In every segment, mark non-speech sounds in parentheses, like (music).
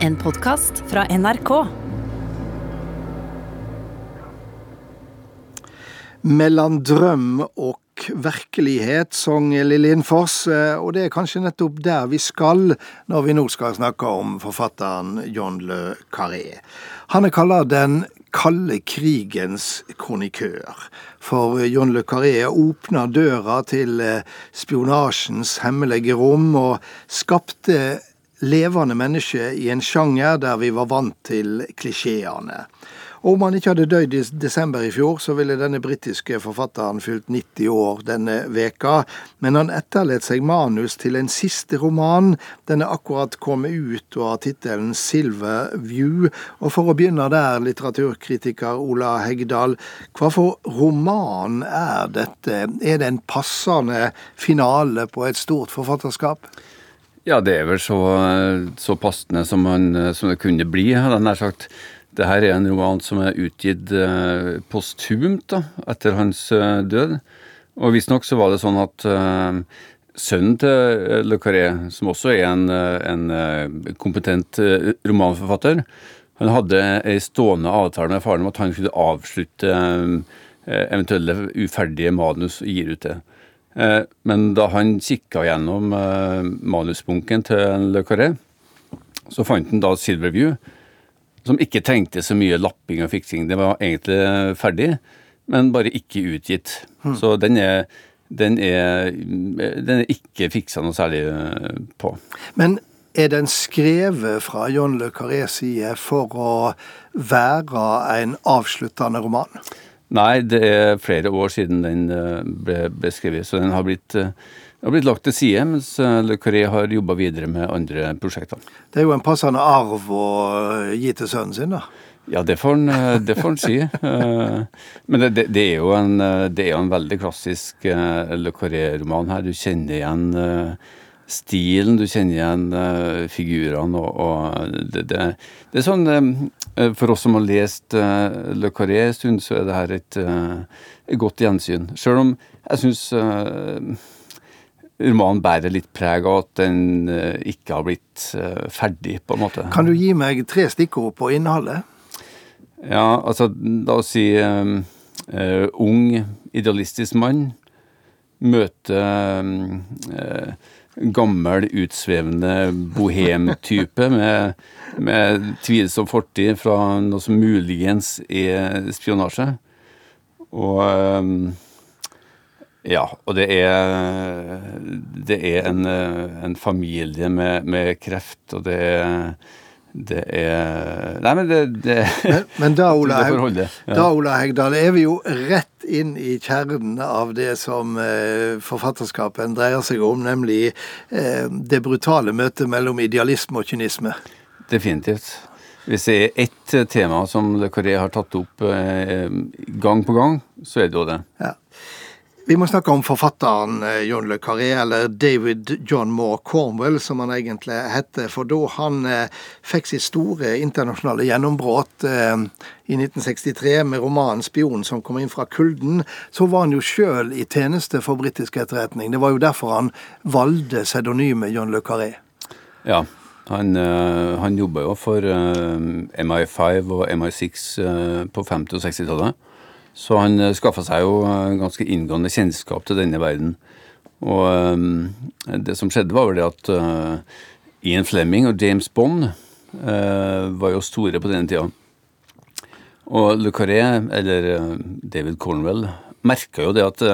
En podkast fra NRK. Mellom drøm og virkelighet, sang Lillien Foss, eh, og det er kanskje nettopp der vi skal når vi nå skal snakke om forfatteren John Le Carré. Han er kalla den kalde krigens kronikør. For John Le Carré åpna døra til eh, spionasjens hemmelige rom og skapte levende menneske i en sjanger der vi var vant til klisjeene. Og om han ikke hadde dødd i desember i fjor, så ville denne britiske forfatteren fylt 90 år denne veka. Men han etterlot seg manus til en siste roman. Den er akkurat kommet ut og har tittelen Silver View. Og for å begynne der, litteraturkritiker Ola Hegdal, hva for roman er dette? Er det en passende finale på et stort forfatterskap? Ja, det er vel så, så passende som, man, som, det kunne bli, hadde jeg nær sagt. Det her er en roman som er utgitt eh, posthumt da, etter hans eh, død. Og visstnok så var det sånn at eh, sønnen til eh, Le Carré, som også er en, en kompetent romanforfatter, han hadde ei stående avtale med faren om at han skulle avslutte eventuelle uferdige manus og gir ut det. Men da han kikka gjennom manusbunken til Le Carré, så fant han da Silverview, som ikke trengte så mye lapping og fiksing. Det var egentlig ferdig, men bare ikke utgitt. Hmm. Så den er, den, er, den er ikke fiksa noe særlig eh, på. Men er den skrevet fra John Le Carrés side for å være en avsluttende roman? Nei, det er flere år siden den eh, ble beskrevet, så den har blitt eh, har blitt lagt til side, mens eh, Le Carré har jobba videre med andre prosjekter. Det er jo en passende arv å gi til sønnen sin, da? Ja, det får han, det får han si. (laughs) Men det, det, er jo en, det er en veldig klassisk Le Carré-roman her. Du kjenner igjen stilen, du kjenner igjen figurene. og, og det, det, det, er sånn For oss som har lest Le Carré en stund, så er det her et, et godt gjensyn. Sjøl om jeg syns romanen bærer litt preg av at den ikke har blitt ferdig, på en måte. Kan du gi meg tre stikkord på innholdet? Ja, altså, la oss si uh, uh, ung, idealistisk mann møter uh, gammel, utsvevende bohemtype med, med tvilsom fortid fra noe som muligens er spionasje. Og ja, og det er, det er en, en familie med, med, kreft, og det er det er Nei, men det, det Men, men da, (laughs) Ola, ja. da, Ola Hegdal, er vi jo rett inn i kjernen av det som eh, forfatterskapen dreier seg om, nemlig eh, det brutale møtet mellom idealisme og kynisme. Definitivt. Hvis det er ett tema som Le Carré har tatt opp eh, gang på gang, så er det jo det. Ja. Vi må snakke om forfatteren eh, John Le Carré, eller David John Moore Cornwell, som han egentlig heter. For da han eh, fikk sitt store internasjonale gjennombrudd eh, i 1963 med romanen 'Spion som kom inn fra kulden', så var han jo sjøl i tjeneste for britisk etterretning. Det var jo derfor han valgte pseudonymet John Le Carré. Ja, han, han jobba jo for uh, MI5 og MI6 uh, på 50- og 60-tallet. Så han uh, eh, skaffa seg jo uh, ganske inngående kjennskap til denne verden. Og um, det som skjedde, var vel det at uh, Ian Flemming og James Bond var jo store på denne tida. Og Le Carré, eller David Cornwell, merka jo det at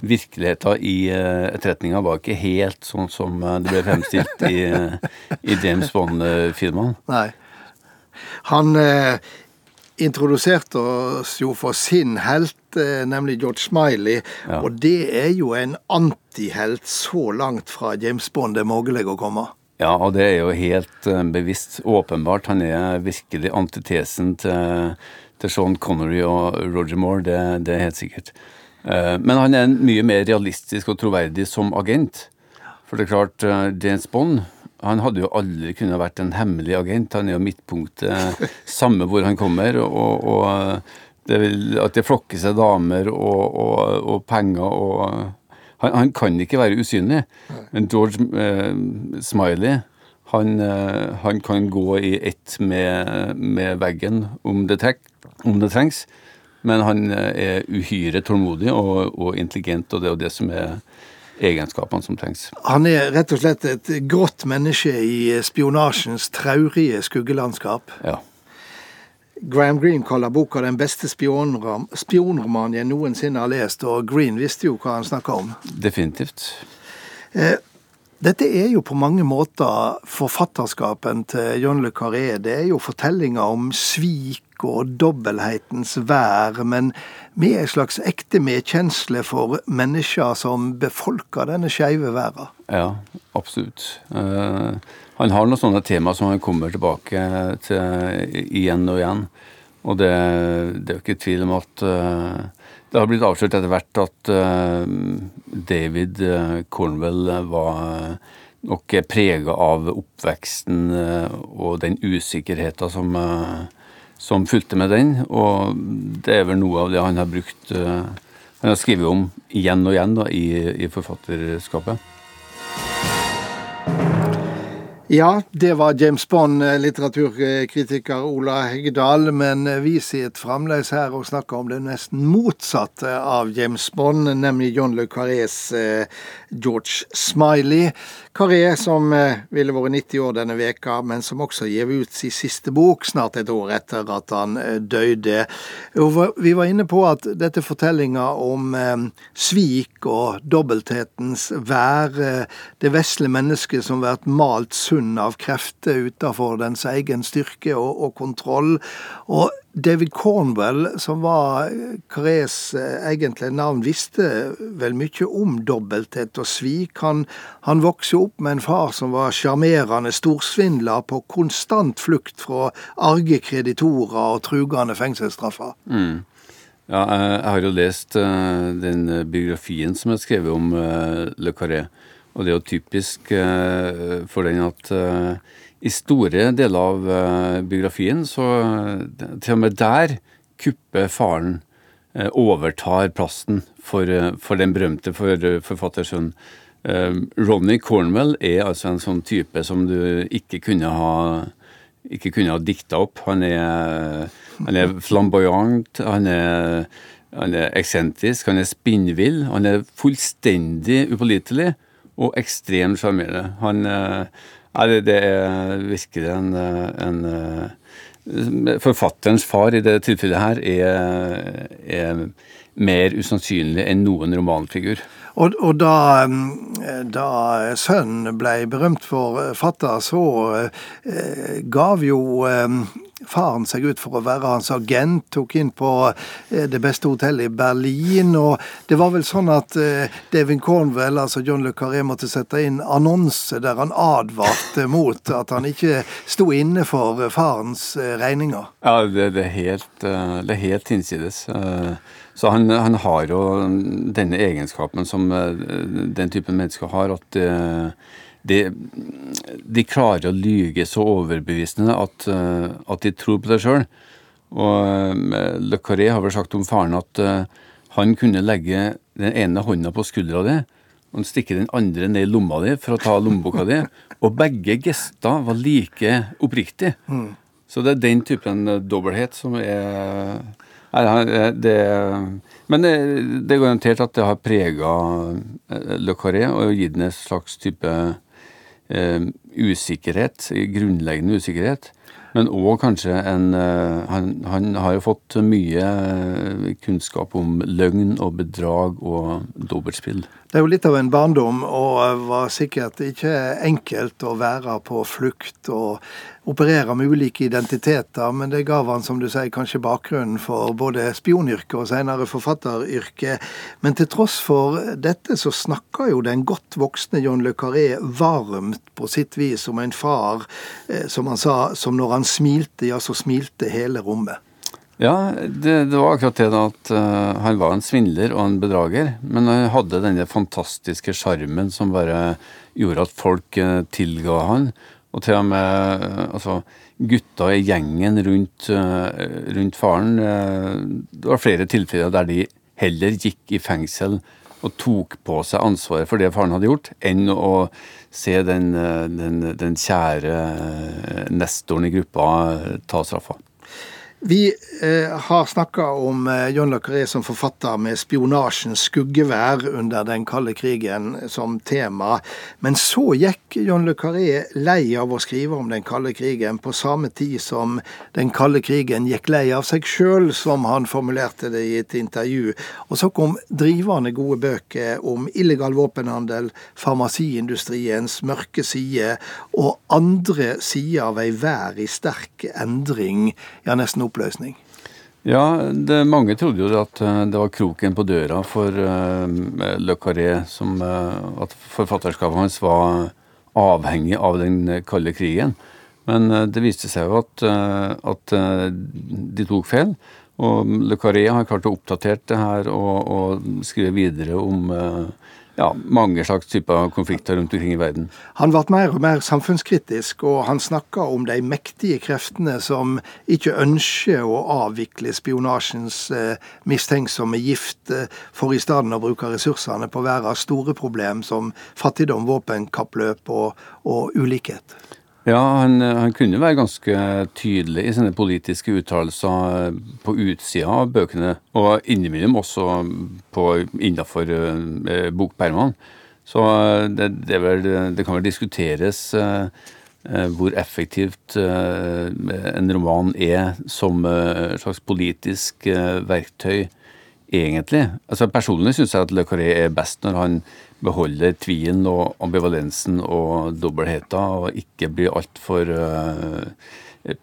virkeligheten i etterretninga var ikke helt sånn som det ble fremstilt i, i James Bond-filmene. Nei. Han introduserte oss jo for sin helt, eh, nemlig George Smiley. Ja. Og det er jo en antihelt så langt fra James Bond det er mulig å komme. Ja, og det er jo helt eh, bevisst åpenbart. Han er virkelig antitesen til, til Sean Connery og Roger Moore, det, det er helt sikkert. Eh, men han er mye mer realistisk og troverdig som agent. For det er klart, James Bond han hadde jo aldri kunnet vært en hemmelig agent. Han er jo midtpunktet, (laughs) samme hvor han kommer. og, og det vil, At det flokker seg damer og, og, og penger og han, han, kan ikke være usynlig. Men George eh, Smiley Han, han kan gå i ett med, med veggen om det, trek, om det, trengs, men han er uhyre tålmodig og, og intelligent, og det er jo det som er egenskapene som trengs. Han er rett og slett et grått menneske i spionasjens traurige skuggelandskap. Ja. Graham Greene kaller boka den beste spionromanen jeg noensinne har lest, og Greene visste jo hva han snakka om. Definitivt. Eh, dette er jo på mange måter forfatterskapen til John Le Carré. Det er jo fortellinger om svik og dobbelthetens vær, men med en slags ekte medkjensle for mennesker som befolker denne skeive verden. Ja, absolutt. Uh, han har noen sånne tema som han kommer tilbake til igjen og igjen. Og det, det er jo ikke tvil om at uh, det har blitt avslørt etter hvert at uh, David Cornwell var nok prega av oppveksten og den usikkerheten som, som fulgte med den. Og det er vel noe av det han har brukt Han har skrevet om igjen og igjen da, i, i forfatterskapet. Ja, det var James Bond, eh, litteraturkritiker Ola Heggedal. Men vi sitter fremdeles her og snakker om det nesten motsatte av James Bond, nemlig John Le Carrés eh, George Smiley. Carré, som eh, ville vært 90 år denne veka, men som også gir ut sin siste bok snart et år etter at han eh, døde. Vi var inne på at dette fortellinga om eh, svik og dobbelthetens vær, det vesle mennesket som blir malt sunn av krefter utenfor dens egen styrke og, og kontroll. Og David Cornwell, som var Carés eh, egentlige navn, visste vel mye om dobbelthet og svik. Han, han vokste opp med en far som var sjarmerende storsvindler på konstant flukt fra arge kreditorer og trugende fengselsstraffer. Mm. Ja, jeg har jo lest uh, den biografien som er skrevet om uh, Le Carré, og det er jo typisk uh, for den at i store deler av uh, biografien, så til og med der kupper faren overtar plassen for, for den berømte for, forfattersønnen. Ronny Cornwell er altså en sånn type som du ikke kunne ha ikke kunne ha dikta opp. Han er, han er flamboyant, han er, han er eksentrisk, han er spinnvill. Han er fullstendig upålitelig og ekstremt sjarmerende. Han er, det, er virkelig en, en, Forfatterens far i det tilfellet her er, er mer usannsynlig enn noen romanfigur. Og, og da, da, sønnen ble berømt for fatter, så eh, gav jo eh, faren seg ut for å være hans agent, tok inn på eh, det beste hotellet i Berlin. Og det var vel sånn at Davin David Cornwell, altså John Le Carré, måtte sette inn annonse der han advarte mot at han ikke sto inne for farens eh, regninger. Ja, det, det, er helt, det helt hinsides. Så han, han, har jo denne egenskapen som den typen mennesker har, at de, de, klarer å lyge så overbevisende at, eh, at de tror på det sjøl. Og eh, Le Carré har vel sagt om faren at uh, han kunne legge den ene hånda på skuldra di og stikke den andre ned i lomma di for å ta lommeboka di. (laughs) Og begge gester var like oppriktige. Mm. Så det er den typen dobbelthet som er det, men det, det, er garantert at det har prega Le Carré og gitt den en slags type eh, usikkerhet, grunnleggende usikkerhet. Men òg kanskje en uh, han, han, har jo fått mye uh, kunnskap om løgn og bedrag og dobbeltspill. Det er jo litt av en barndom, og var sikkert ikke enkelt å være på flukt og operere med ulike identiteter, men det gav han, som du sier, kanskje bakgrunnen for både spionyrket og senere forfatteryrket. Men til tross for dette så snakker jo den godt voksne John Le Carré varmt på sitt vis om en far, eh, som han sa, som når han smilte, ja, så smilte hele rommet. Ja, det, det, var akkurat det da at uh, han var en svindler og en bedrager. Men han hadde denne fantastiske sjarmen som bare gjorde at folk uh, tilga han. Og til og med altså, gutta i gjengen rundt, rundt faren Det var flere tilfeller der de heller gikk i fengsel og tok på seg ansvaret for det faren hadde gjort, enn å se den, den, den kjære nestoren i gruppa ta straffa. Vi eh, har snakka om eh, John Le Carré som forfatter med spionasjens skuggevær under den kalde krigen som tema. Men så gikk John Le Carré lei av å skrive om den kalde krigen, på samme tid som den kalde krigen gikk lei av seg sjøl, som han formulerte det i et intervju. Og så kom drivende gode bøker om illegal våpenhandel, farmasiindustriens mørke side og andre sider av ei vær i sterk endring, ja, nesten opp oppløsning? Ja, det, mange trodde jo at eh, det var kroken på døra for uh, Le Carré, som, uh, at forfatterskapet hans var avhengig av den kalde krigen. Men uh, det viste seg jo at, at de tok feil. Og Le Carré har klart å oppdatere det her og, og skrive videre om ja, mange slags typer konflikter rundt omkring i verden. Han ble mer og mer samfunnskritisk, og han snakka om de mektige kreftene som ikke ønsker å avvikle spionasjens eh, mistenksomme gift, eh, for i stedet å bruke ressursene på verdens store problem som fattigdom, våpenkappløp og, og ulikhet. Ja, han, han, kunne være ganske tydelig i sine politiske uttalelser på utsida av bøkene, og innimellom også innafor innenfor eh, bokpermene. Så det, det, vel, det, kan vel diskuteres eh, eh hvor effektivt eh, en roman er som et eh, slags politisk eh, verktøy, egentlig. Altså Personlig syns jeg at Le Carré er best når han beholder tvilen og ambivalensen og dobbeltheten, og ikke blir altfor uh,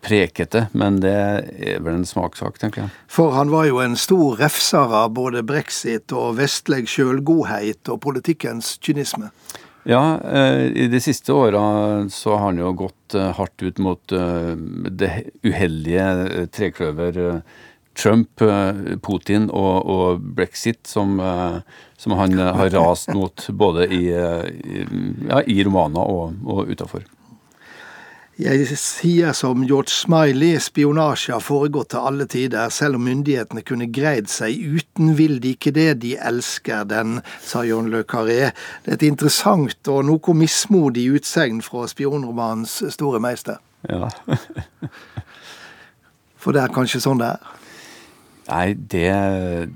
prekete. Men det er vel en smakssak, tenker jeg. For han var jo en stor refser av både brexit og vestlig sjølgodhet og politikkens kynisme. Ja, eh, i de siste åra så har han jo gått eh, hardt ut mot det uheldige trekløver Trump, Putin og, og brexit, som som han eh, har rast mot både i, eh, i, ja, i romaner og, og utafor. Jeg sier som George Smiley, spionasje har foregått til alle tider, selv om myndighetene kunne greid seg uten, vil de ikke det, de elsker den, sa John Le Carré. Det er et interessant og noe mismodig utsegn fra spionromanens store meister. Ja. (laughs) For det er kanskje sånn det er? Nei, det,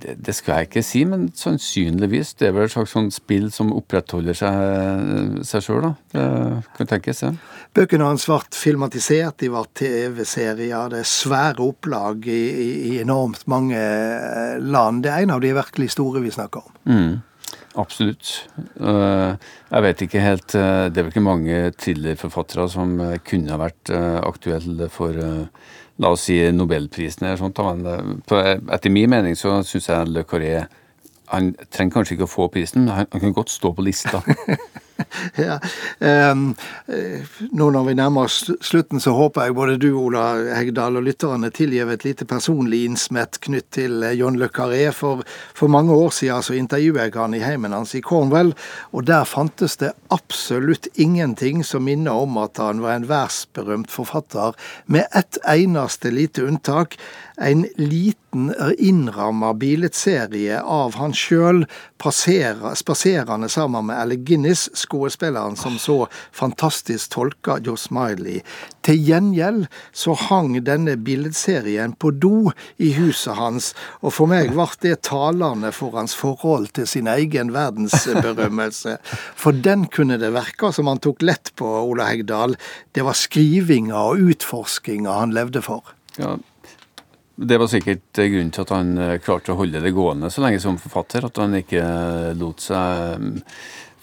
det, det, skal jeg ikke si, men sannsynligvis. Det er vel et slags sånn spill som opprettholder seg, sjøl, da. Det kan tenkes, ja. Bøkene hans ble filmatisert, de ble TV-serier, det er svære opplag i, i, i, enormt mange eh, land. Det er en av de virkelig store vi snakker om. Mm, absolutt. Eh, jeg vet ikke helt eh, Det er vel ikke mange thrillerforfattere som kunne ha vært aktuelle for la oss si nobelprisen eller sånt. Men eh, etter min mening så syns jeg Le Carré han trenger kanskje ikke å få prisen, han, han kan godt stå på lista. (laughs) (laughs) ja. Nå når vi nærmer oss slutten, så håper jeg både du, Ola Hegdal, og lytterne tilgir et lite personlig innsmett knytt til eh, John Le Carré. For, for mange år siden så intervjuet jeg han i heimen hans i Cornwall, og der fantes det absolutt ingenting som minner om at han var en verdensberømt forfatter, med ett eneste lite unntak en liten innramma billedserie av han sjøl spaserende sammen med Alec Guinness, skuespilleren som så fantastisk tolka Joe Smiley. Til gjengjeld så hang denne billedserien på do i huset hans, og for meg ble det talende for hans forhold til sin egen verdensberømmelse. For den kunne det verke, som han tok lett på, Ola Hegdal. Det var skrivinga og utforskinga han levde for. Ja, det var sikkert grunnen til at han eh, klarte å holde det gående så lenge som forfatter. At han ikke lot seg mm,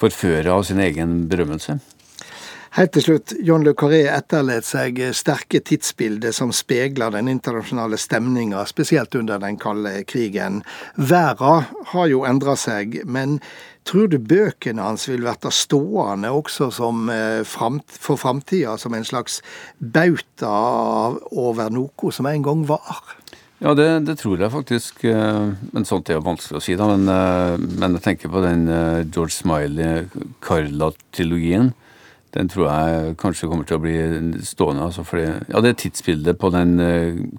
forføre av sin egen berømmelse. Helt til slutt, John Le Carré etterlot seg sterke tidsbilder som speiler den internasjonale stemninga, spesielt under den kalde krigen. Verden har jo endra seg, men tror du bøkene hans vil bli stående også som, eh, for framtida, som en slags bauta over noe som en gang var? Ja, det, det, tror jeg faktisk. Eh, men sånt er jo vanskelig å si, da. Men, eh, men jeg tenker på den eh, George Smiley-Carla-trilogien. Den tror jeg kanskje kommer til å bli stående. Altså fordi, ja, det er tidsbildet på den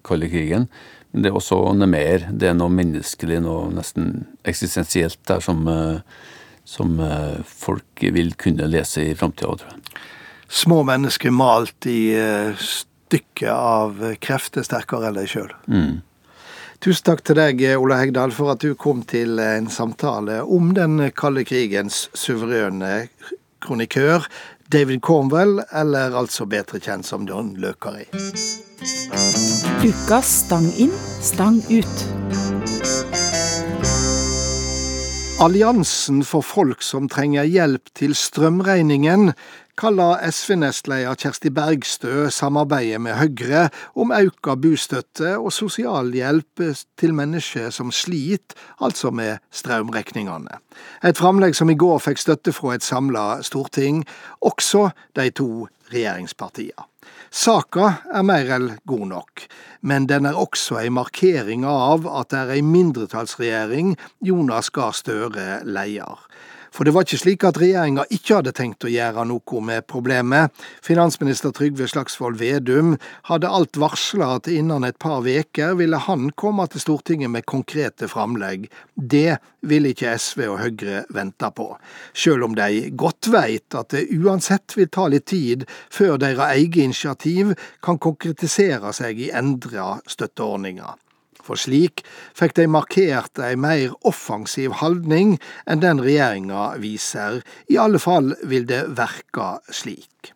kalde krigen. Men det er også noe mer. Det er noe menneskelig, noe nesten eksistensielt der som, som folk vil kunne lese i framtida, tror jeg. Små mennesker malt i stykker av krefter sterkere enn deg sjøl. Mm. Tusen takk til deg, Ola Hegdal, for at du kom til en samtale om den kalde krigens suverene kronikør, David Cornwell, eller altså bedre kjent som Don Løkari. Ukas Stang inn, stang ut. Alliansen for folk som trenger hjelp til strømregningen kaller SV-nestleder Kjersti Bergstø samarbeidet med Høyre om auka bostøtte og sosialhjelp til mennesker som sliter, altså med strømrekningene. Et framlegg som i går fikk støtte fra et samla storting, også de to regjeringspartiene. Saka er mer enn god nok, men den er også ei markering av at det er ei mindretallsregjering Jonas Gahr Støre leier. For det var ikke slik at regjeringa ikke hadde tenkt å gjøre noe med problemet. Finansminister Trygve Slagsvold Vedum hadde alt varsla at innen et par veker ville han komme til Stortinget med konkrete framlegg. Det ville ikke SV og Høyre vente på, sjøl om de godt veit at det uansett vil ta litt tid før deres eget initiativ kan konkretisere seg i endra støtteordninger for slik fikk de markert ei mer offensiv holdning enn den regjeringa viser, i alle fall vil det verke slik.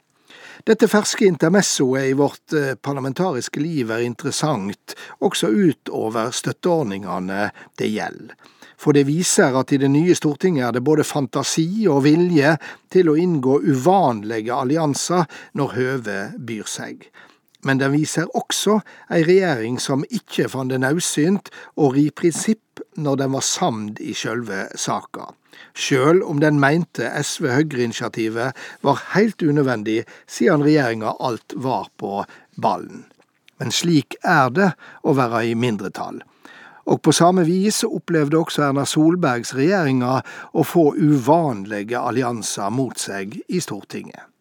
Dette ferske intermessoet i vårt eh, parlamentariske liv er interessant også utover støtteordningene det gjelder. For det viser at i det nye Stortinget er det både fantasi og vilje til å inngå uvanlige allianser når høvet byr seg men den viser også ei regjering som ikke fant det naudsynt å ri prinsipp når den var samd i sjølve saka, sjøl om den meinte SV-Høyre-initiativet var heilt unødvendig siden regjeringa alt var på ballen. Men slik er det å være i mindretall. Og på samme vis opplevde også Erna Solbergs regjeringer å få uvanlige allianser mot seg i Stortinget.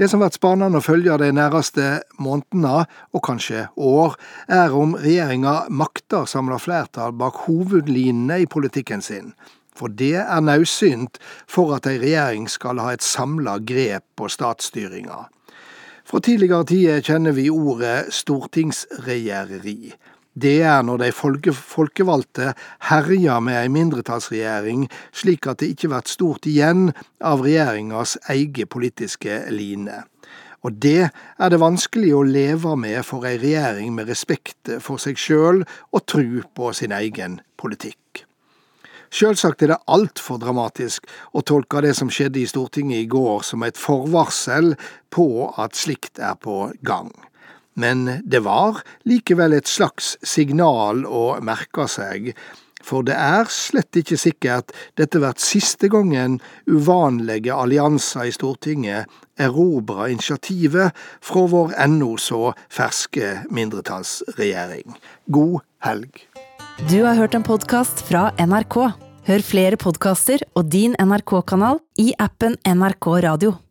Det som blir spennende å følge de nærmeste månedene, og kanskje år, er om regjeringa makter samle flertall bak hovedlinjene i politikken sin. For det er naudsynt for at ei regjering skal ha et samla grep på statsstyringa. Fra tidligere tider kjenner vi ordet stortingsregjereri. Det er når de folke, folkevalgte herjer med ei mindretallsregjering, slik at det ikke blir stort igjen av regjeringas egen politiske line. Og det er det vanskelig å leve med for ei regjering med respekt for seg sjøl og tru på sin egen politikk. Sjølsagt er det altfor dramatisk å tolke det som skjedde i Stortinget i går som et forvarsel på at slikt er på gang men det var likevel et slags signal å merke seg, for det er slett ikke sikkert dette blir siste gangen uvanlige allianser i Stortinget erobrer initiativet fra vår ennå så ferske mindretallsregjering. God helg. Du har hørt en podkast fra NRK. Hør flere podkaster og din NRK-kanal i appen NRK Radio.